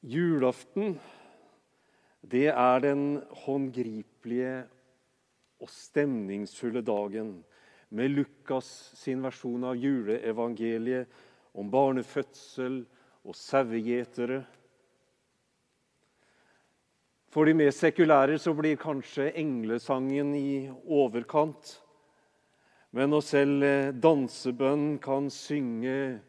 Julaften, det er den håndgripelige og stemningsfulle dagen med Lukas sin versjon av juleevangeliet om barnefødsel og sauegjetere. For de mer sekulære så blir kanskje englesangen i overkant. Men når selv dansebønn kan synge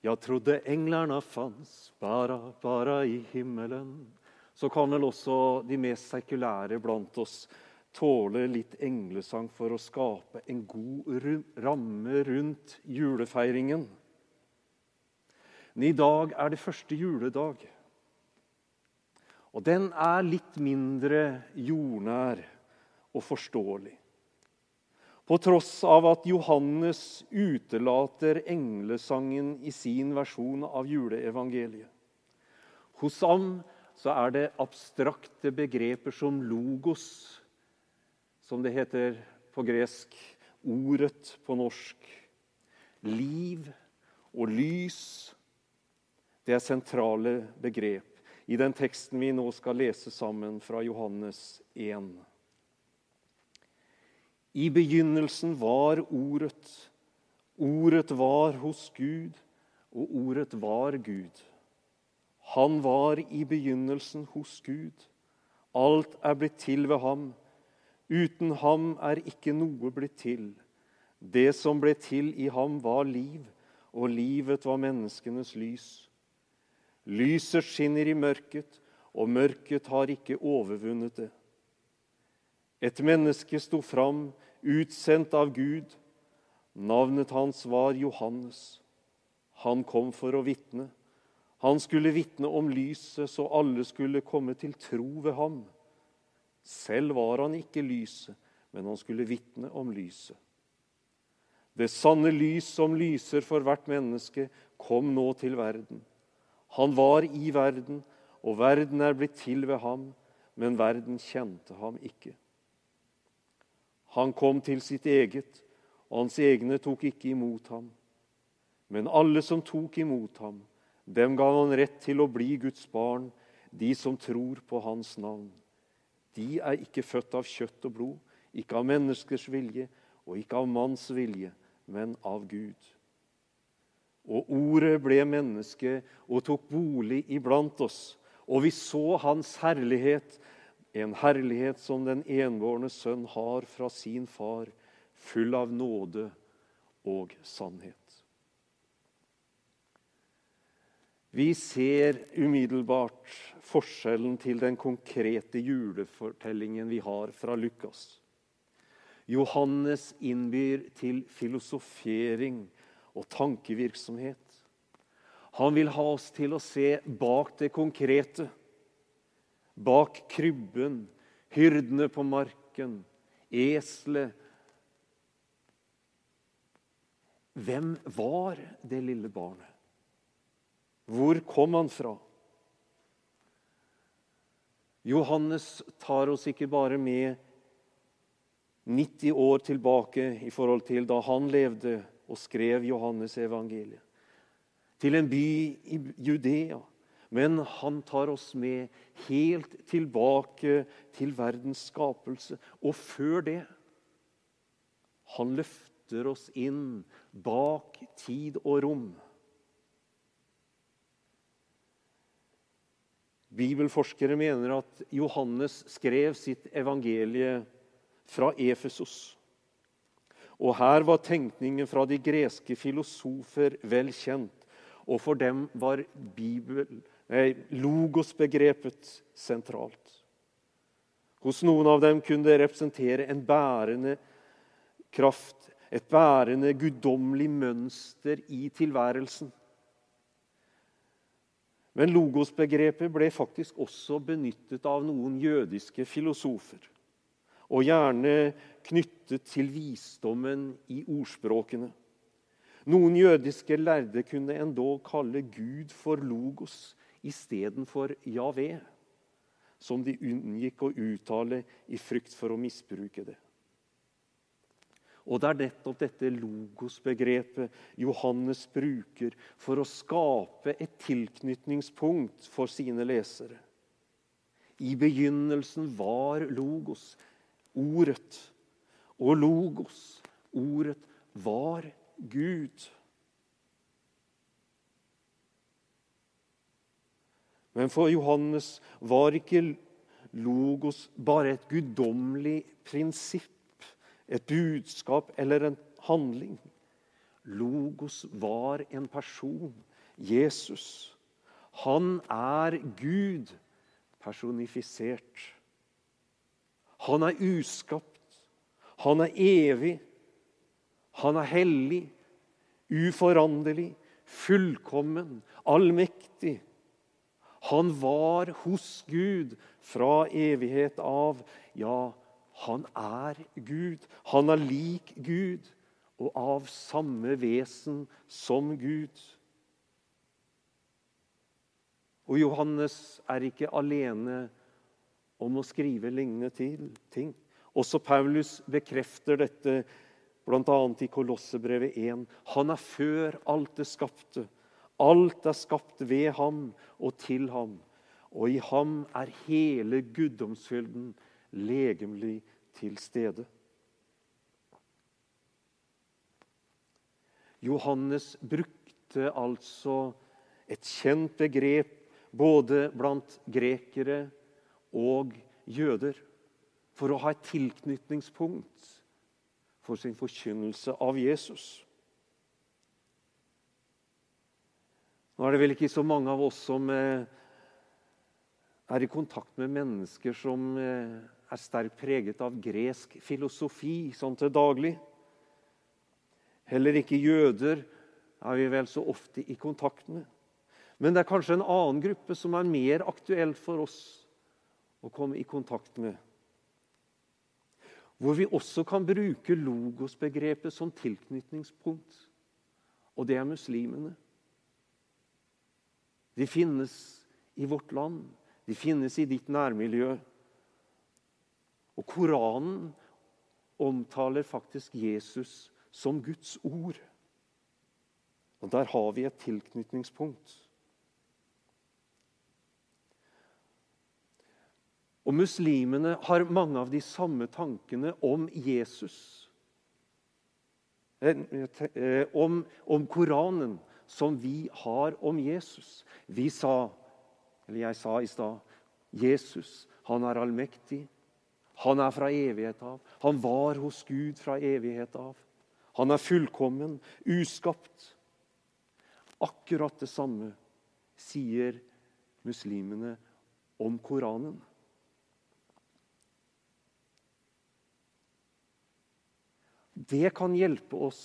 jeg trodde englarna fanns bara, bara i himmelen. Så kan vel også de mest sekulære blant oss tåle litt englesang for å skape en god ramme rundt julefeiringen. Men i dag er det første juledag. Og den er litt mindre jordnær og forståelig. På tross av at Johannes utelater englesangen i sin versjon av juleevangeliet. Hos ham så er det abstrakte begreper som logos, som det heter på gresk, ordet på norsk, liv og lys. Det er sentrale begrep i den teksten vi nå skal lese sammen fra Johannes 1. I begynnelsen var Ordet. Ordet var hos Gud, og Ordet var Gud. Han var i begynnelsen hos Gud. Alt er blitt til ved ham. Uten ham er ikke noe blitt til. Det som ble til i ham, var liv, og livet var menneskenes lys. Lyset skinner i mørket, og mørket har ikke overvunnet det. Et menneske sto fram, utsendt av Gud. Navnet hans var Johannes. Han kom for å vitne. Han skulle vitne om lyset, så alle skulle komme til tro ved ham. Selv var han ikke lyset, men han skulle vitne om lyset. Det sanne lys som lyser for hvert menneske, kom nå til verden. Han var i verden, og verden er blitt til ved ham, men verden kjente ham ikke. Han kom til sitt eget, og hans egne tok ikke imot ham. Men alle som tok imot ham, dem ga han rett til å bli Guds barn, de som tror på hans navn. De er ikke født av kjøtt og blod, ikke av menneskers vilje og ikke av manns vilje, men av Gud. Og ordet ble menneske og tok bolig iblant oss, og vi så hans herlighet, en herlighet som den enbårne sønn har fra sin far, full av nåde og sannhet. Vi ser umiddelbart forskjellen til den konkrete julefortellingen vi har fra Lukas. Johannes innbyr til filosofering og tankevirksomhet. Han vil ha oss til å se bak det konkrete bak krybben, hyrdene på marken, eselet Hvem var det lille barnet? Hvor kom han fra? Johannes tar oss ikke bare med 90 år tilbake i forhold til da han levde og skrev Johannes evangeliet. Til en by i Judea men han tar oss med helt tilbake til verdens skapelse. Og før det Han løfter oss inn bak tid og rom. Bibelforskere mener at Johannes skrev sitt evangelie fra Efesos. Og her var tenkningen fra de greske filosofer vel kjent. Og for dem var Bibelen logos-begrepet sentralt. Hos noen av dem kunne det representere en bærende kraft, et bærende guddommelig mønster i tilværelsen. Men logos-begrepet ble faktisk også benyttet av noen jødiske filosofer. Og gjerne knyttet til visdommen i ordspråkene. Noen jødiske lærde kunne endog kalle Gud for logos, istedenfor Javé, som de unngikk å uttale i frykt for å misbruke det. Og det er nettopp dette logos-begrepet Johannes bruker for å skape et tilknytningspunkt for sine lesere. I begynnelsen var logos, ordet. Og logos, ordet, var Gud. Men for Johannes var ikke logos bare et guddommelig prinsipp et budskap eller en handling. Logos var en person. Jesus. Han er Gud personifisert. Han er uskapt. Han er evig. Han er hellig, uforanderlig, fullkommen, allmektig. Han var hos Gud fra evighet av. Ja, han er Gud. Han er lik Gud og av samme vesen som Gud. Og Johannes er ikke alene om å skrive lignende ting. Også Paulus bekrefter dette, bl.a. i Kolossebrevet 1. Han er før alt det skapte. Alt er skapt ved ham og til ham. Og i ham er hele guddomsfylden legemlig til stede. Johannes brukte altså et kjent begrep både blant grekere og jøder for å ha et tilknytningspunkt for sin forkynnelse av Jesus. Nå er det vel ikke så mange av oss som eh, er i kontakt med mennesker som eh, er sterkt preget av gresk filosofi sånn til daglig. Heller ikke jøder er vi vel så ofte i kontakt med. Men det er kanskje en annen gruppe som er mer aktuell for oss å komme i kontakt med. Hvor vi også kan bruke logosbegrepet som tilknytningspunkt. Og det er muslimene. De finnes i vårt land. De finnes i ditt nærmiljø. Og Koranen omtaler faktisk Jesus som Guds ord. Og Der har vi et tilknytningspunkt. Og Muslimene har mange av de samme tankene om Jesus. Eh, eh, om, om Koranen som vi har om Jesus. Vi sa, eller jeg sa i stad, Jesus han er allmektig, han er fra evighet av. Han var hos Gud fra evighet av. Han er fullkommen, uskapt. Akkurat det samme sier muslimene om Koranen. Det kan hjelpe oss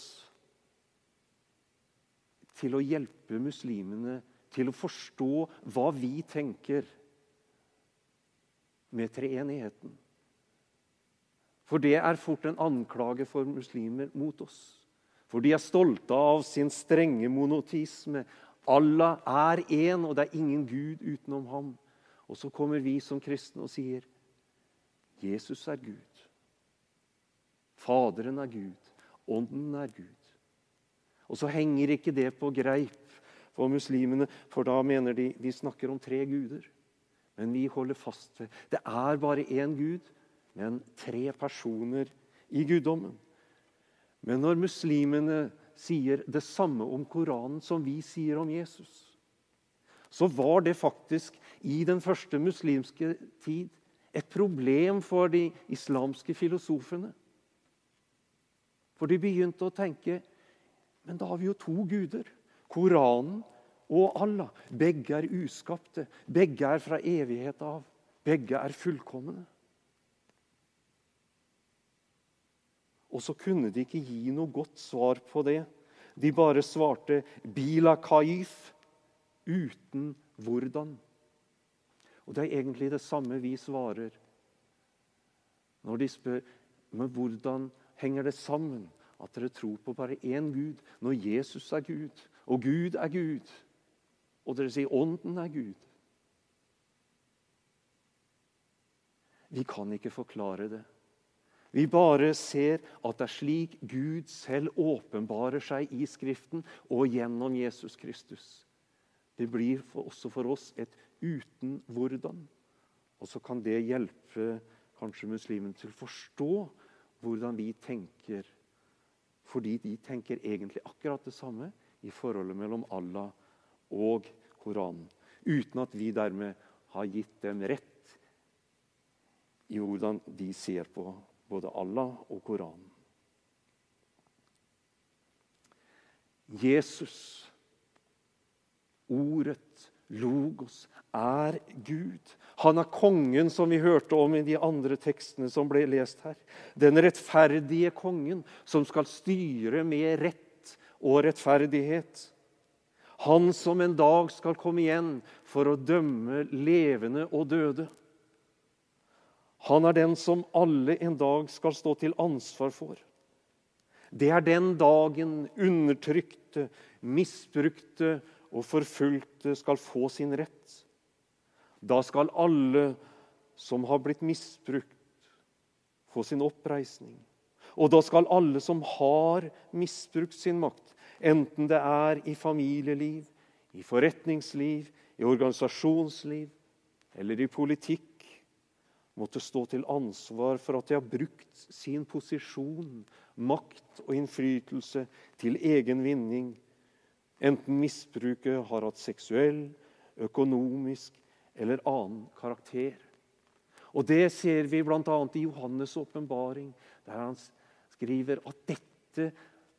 til å hjelpe muslimene til å forstå hva vi tenker med treenigheten. For det er fort en anklage for muslimer mot oss. For de er stolte av sin strenge monotisme. Allah er én, og det er ingen Gud utenom ham. Og så kommer vi som kristne og sier Jesus er Gud. Faderen er Gud. Ånden er Gud. Og så henger ikke det på greip for muslimene, for da mener de de snakker om tre guder. Men vi holder fast ved det er bare én Gud men tre personer i guddommen. Men når muslimene sier det samme om Koranen som vi sier om Jesus, så var det faktisk i den første muslimske tid et problem for de islamske filosofene. For de begynte å tenke men da har vi jo to guder. Koranen og Allah. Begge er uskapte. Begge er fra evighet av. Begge er fullkomne. Og så kunne de ikke gi noe godt svar på det. De bare svarte 'bila kaif' uten hvordan. Og Det er egentlig det samme vi svarer når de spør men hvordan henger det sammen at dere tror på bare én Gud, når Jesus er Gud, og Gud er Gud, og dere sier Ånden er Gud. Vi kan ikke forklare det. Vi bare ser at det er slik Gud selv åpenbarer seg i Skriften og gjennom Jesus Kristus. Det blir for, også for oss et uten hvordan. Og så kan det hjelpe kanskje muslimen til å forstå hvordan vi tenker. Fordi de tenker egentlig akkurat det samme i forholdet mellom Allah og Koranen. Uten at vi dermed har gitt dem rett i hvordan de ser på både Allah og Koranen. Jesus, ordet, logos, er Gud. Han er kongen som vi hørte om i de andre tekstene som ble lest her. Den rettferdige kongen som skal styre med rett og rettferdighet. Han som en dag skal komme igjen for å dømme levende og døde. Han er den som alle en dag skal stå til ansvar for. Det er den dagen undertrykte, misbrukte og forfulgte skal få sin rett. Da skal alle som har blitt misbrukt, få sin oppreisning. Og da skal alle som har misbrukt sin makt, enten det er i familieliv, i forretningsliv, i organisasjonsliv eller i politikk, måtte stå til ansvar for at de har brukt sin posisjon, makt og innflytelse til egen vinning, enten misbruket har hatt seksuell, økonomisk eller annen karakter. Og Det ser vi bl.a. i Johannes' åpenbaring, der han skriver at dette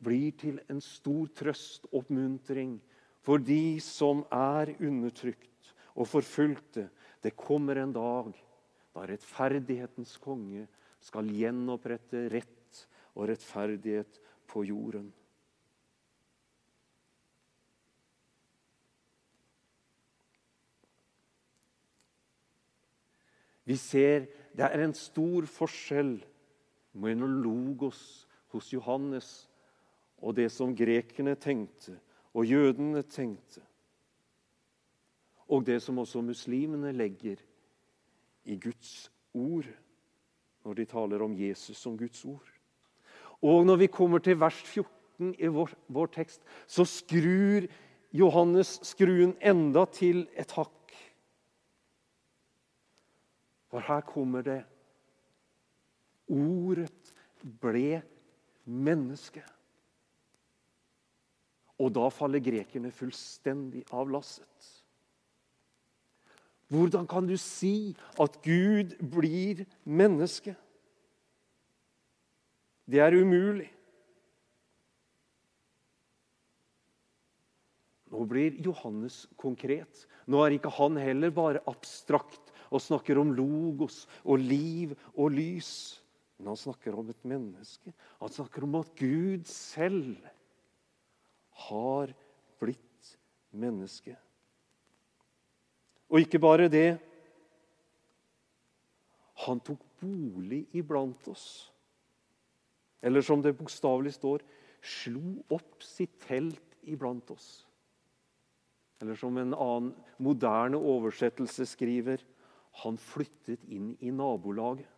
blir til en stor trøst og oppmuntring for de som er undertrykt og forfulgte. Det kommer en dag da rettferdighetens konge skal gjenopprette rett og rettferdighet på jorden. Vi ser det er en stor forskjell mellom logos hos Johannes og det som grekerne tenkte og jødene tenkte, og det som også muslimene legger i Guds ord når de taler om Jesus som Guds ord. Og når vi kommer til vers 14 i vår, vår tekst, så skrur Johannes skruen enda til et hakk. For her kommer det Ordet ble menneske. Og da faller grekerne fullstendig av lasset. Hvordan kan du si at Gud blir menneske? Det er umulig. Nå blir Johannes konkret. Nå er ikke han heller bare abstrakt og snakker om logos og liv og lys. Men han snakker om et menneske. Han snakker om at Gud selv har blitt menneske. Og ikke bare det. Han tok bolig iblant oss. Eller som det bokstavelig står slo opp sitt telt iblant oss. Eller som en annen moderne oversettelse skriver han flyttet inn i nabolaget.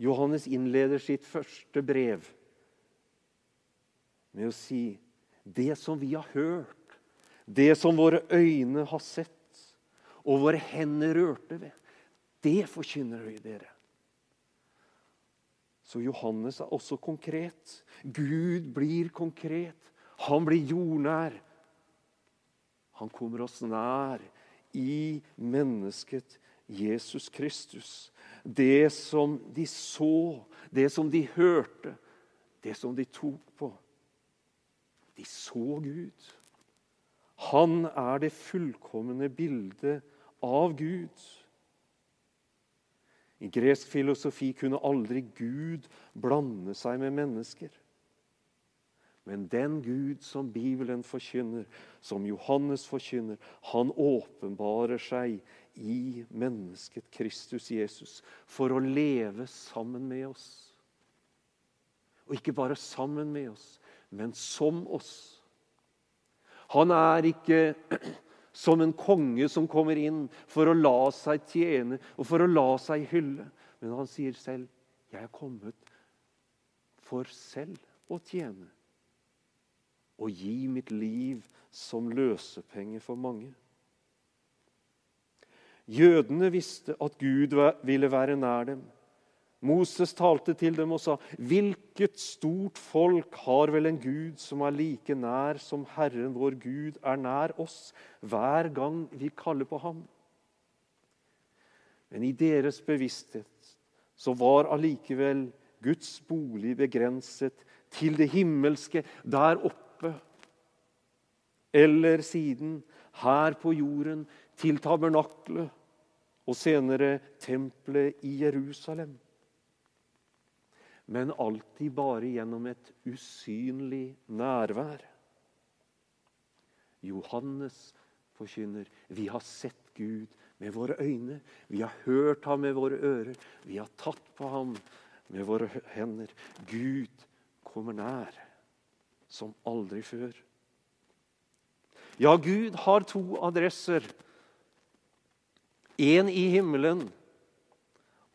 Johannes innleder sitt første brev med å si det som vi har hørt, det som våre øyne har sett, og våre hender rørte ved, det forkynner vi dere. Så Johannes er også konkret. Gud blir konkret. Han blir jordnær. Han kommer oss nær i mennesket Jesus Kristus. Det som de så, det som de hørte, det som de tok på. De så Gud. Han er det fullkomne bildet av Gud. I gresk filosofi kunne aldri Gud blande seg med mennesker. Men den Gud som Bibelen forkynner, som Johannes forkynner, han åpenbarer seg i mennesket Kristus Jesus for å leve sammen med oss. Og ikke bare sammen med oss, men som oss. Han er ikke som en konge som kommer inn for å la seg tjene og for å la seg hylle. Men han sier selv, 'Jeg er kommet for selv å tjene' og gi mitt liv som løsepenge for mange. Jødene visste at Gud ville være nær dem. Moses talte til dem og sa, 'Hvilket stort folk har vel en Gud som er like nær som Herren vår Gud er nær oss, hver gang vi kaller på ham?' Men i deres bevissthet så var allikevel Guds bolig begrenset til det himmelske der oppe, eller siden her på jorden til tabernaklet og senere tempelet i Jerusalem. Men alltid bare gjennom et usynlig nærvær. Johannes forkynner vi har sett Gud med våre øyne, vi har hørt ham med våre ører, vi har tatt på ham med våre hender. Gud kommer nær som aldri før. Ja, Gud har to adresser. En i himmelen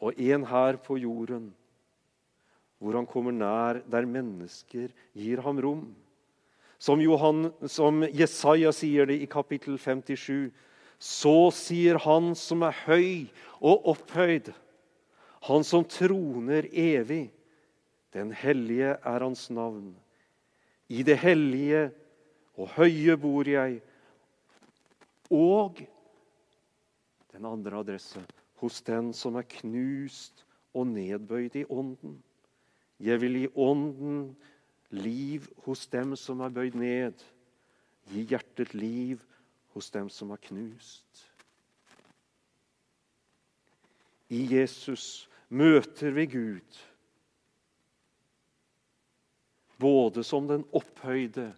og en her på jorden hvor han kommer nær der mennesker gir ham rom. Som, Johan, som Jesaja sier det i kapittel 57.: Så sier Han som er høy og opphøyd, Han som troner evig. Den hellige er Hans navn. I det hellige og høye bor jeg. Og den andre adresse hos den som er knust og nedbøyd i ånden. Jeg vil gi ånden liv hos dem som er bøyd ned. Gi hjertet liv hos dem som er knust. I Jesus møter vi Gud, både som den opphøyde,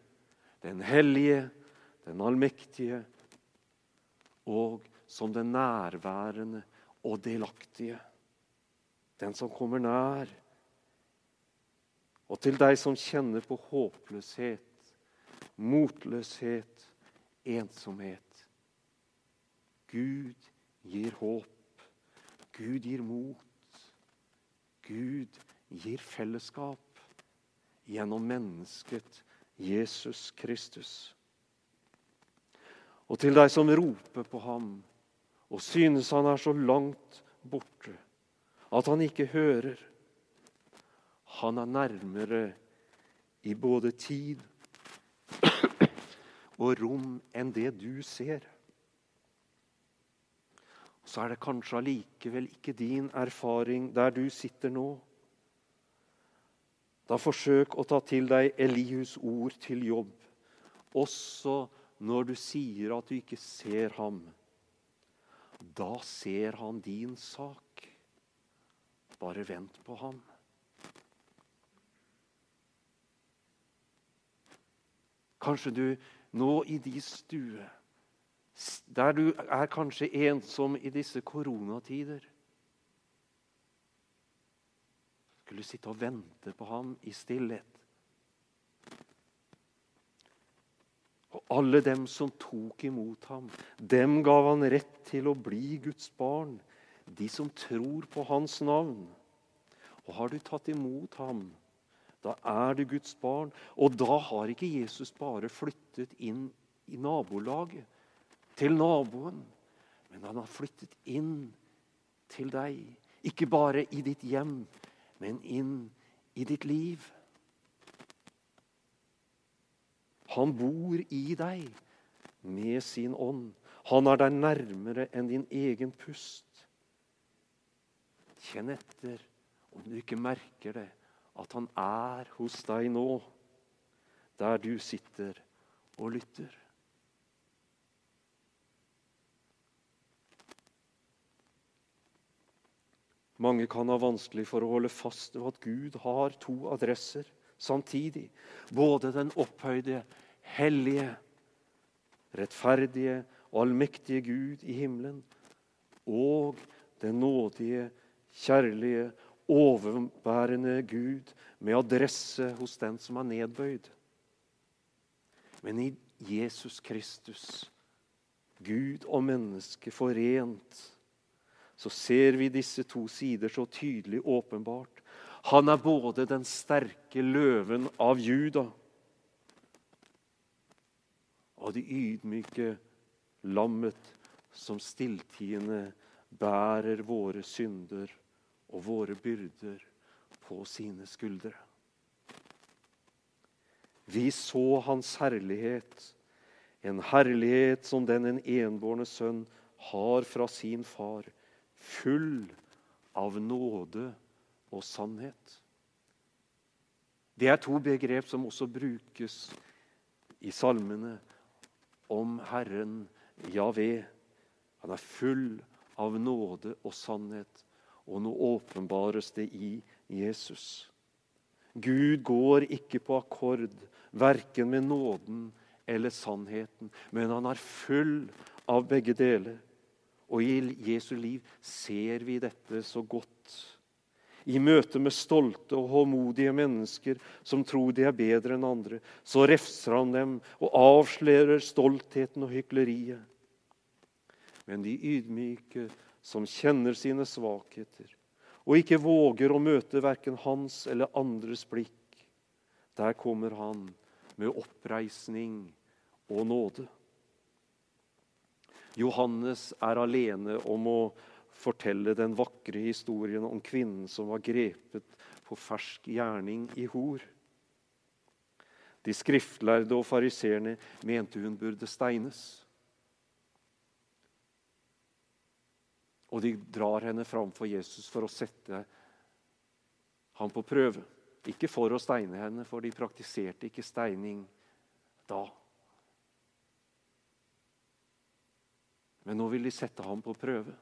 den hellige, den allmektige, og som den nærværende og delaktige. Den som kommer nær og til deg som kjenner på håpløshet, motløshet, ensomhet. Gud gir håp. Gud gir mot. Gud gir fellesskap gjennom mennesket Jesus Kristus. Og til deg som roper på ham og synes han er så langt borte at han ikke hører han er nærmere i både tid og rom enn det du ser. Så er det kanskje allikevel ikke din erfaring der du sitter nå. Da forsøk å ta til deg Elihus ord til jobb, også når du sier at du ikke ser ham. Da ser han din sak. Bare vent på ham. Kanskje du nå i de stue, der du er kanskje ensom i disse koronatider Skulle sitte og vente på ham i stillhet. Og alle dem som tok imot ham, dem gav han rett til å bli Guds barn, de som tror på hans navn. Og har du tatt imot ham, da er du Guds barn. Og da har ikke Jesus bare flyttet inn i nabolaget, til naboen. Men han har flyttet inn til deg. Ikke bare i ditt hjem, men inn i ditt liv. Han bor i deg med sin ånd. Han er deg nærmere enn din egen pust. Kjenn etter om du ikke merker det at han er hos deg nå, der du sitter og lytter. Mange kan ha vanskelig for å holde fast ved at Gud har to adresser samtidig. Både den opphøyde, hellige, rettferdige og allmektige Gud i himmelen og den nådige, kjærlige overbærende Gud med adresse hos den som er nedbøyd. Men i Jesus Kristus Gud og menneske forent, så ser vi disse to sider så tydelig åpenbart. Han er både den sterke løven av Juda og det ydmyke lammet som stilltiende bærer våre synder og våre byrder på sine skuldre. Vi så hans herlighet, en herlighet som den en enbårne sønn har fra sin far, full av nåde og sannhet. Det er to begrep som også brukes i salmene om Herren Javé. Han er full av nåde og sannhet, og nå åpenbares det i Jesus. Gud går ikke på akkord verken med nåden eller sannheten, men han er full av begge deler. Og i Jesu liv ser vi dette så godt. I møte med stolte og håmodige mennesker som tror de er bedre enn andre, så refser han dem og avslører stoltheten og hykleriet. Men de ydmyke som kjenner sine svakheter, og ikke våger å møte verken hans eller andres blikk, der kommer han med oppreisning og nåde. Johannes er alene om å fortelle den vakre historien om kvinnen som var grepet på fersk gjerning i hor. De skriftlærde og fariseerne mente hun burde steines. Og de drar henne fram for Jesus for å sette ham på prøve. Ikke for å steine henne, for de praktiserte ikke steining da. Men nå vil de sette ham på prøve.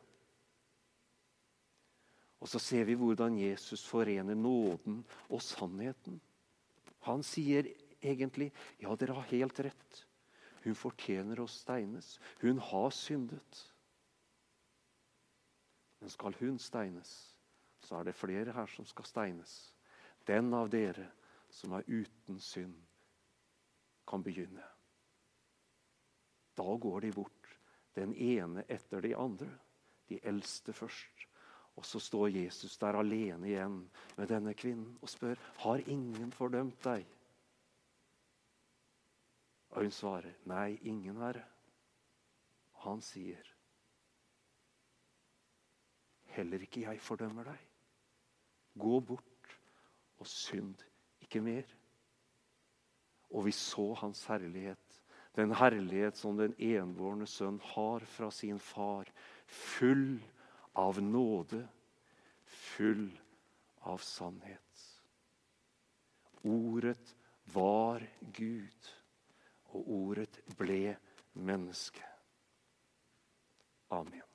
Og så ser vi hvordan Jesus forener nåden og sannheten. Han sier egentlig ja, dere har helt rett. Hun fortjener å steines. Hun har syndet. Men skal hun steines, så er det flere her som skal steines. Den av dere som er uten synd, kan begynne. Da går de bort, den ene etter de andre. De eldste først. Og så står Jesus der alene igjen med denne kvinnen og spør har ingen fordømt deg. Og hun svarer, 'Nei, ingen, Herre.' Han sier, 'Heller ikke jeg fordømmer deg. Gå bort og synd ikke mer. Og vi så hans herlighet, den herlighet som den enbårne sønn har fra sin far, full av nåde, full av sannhet. Ordet var Gud, og ordet ble menneske. Amen.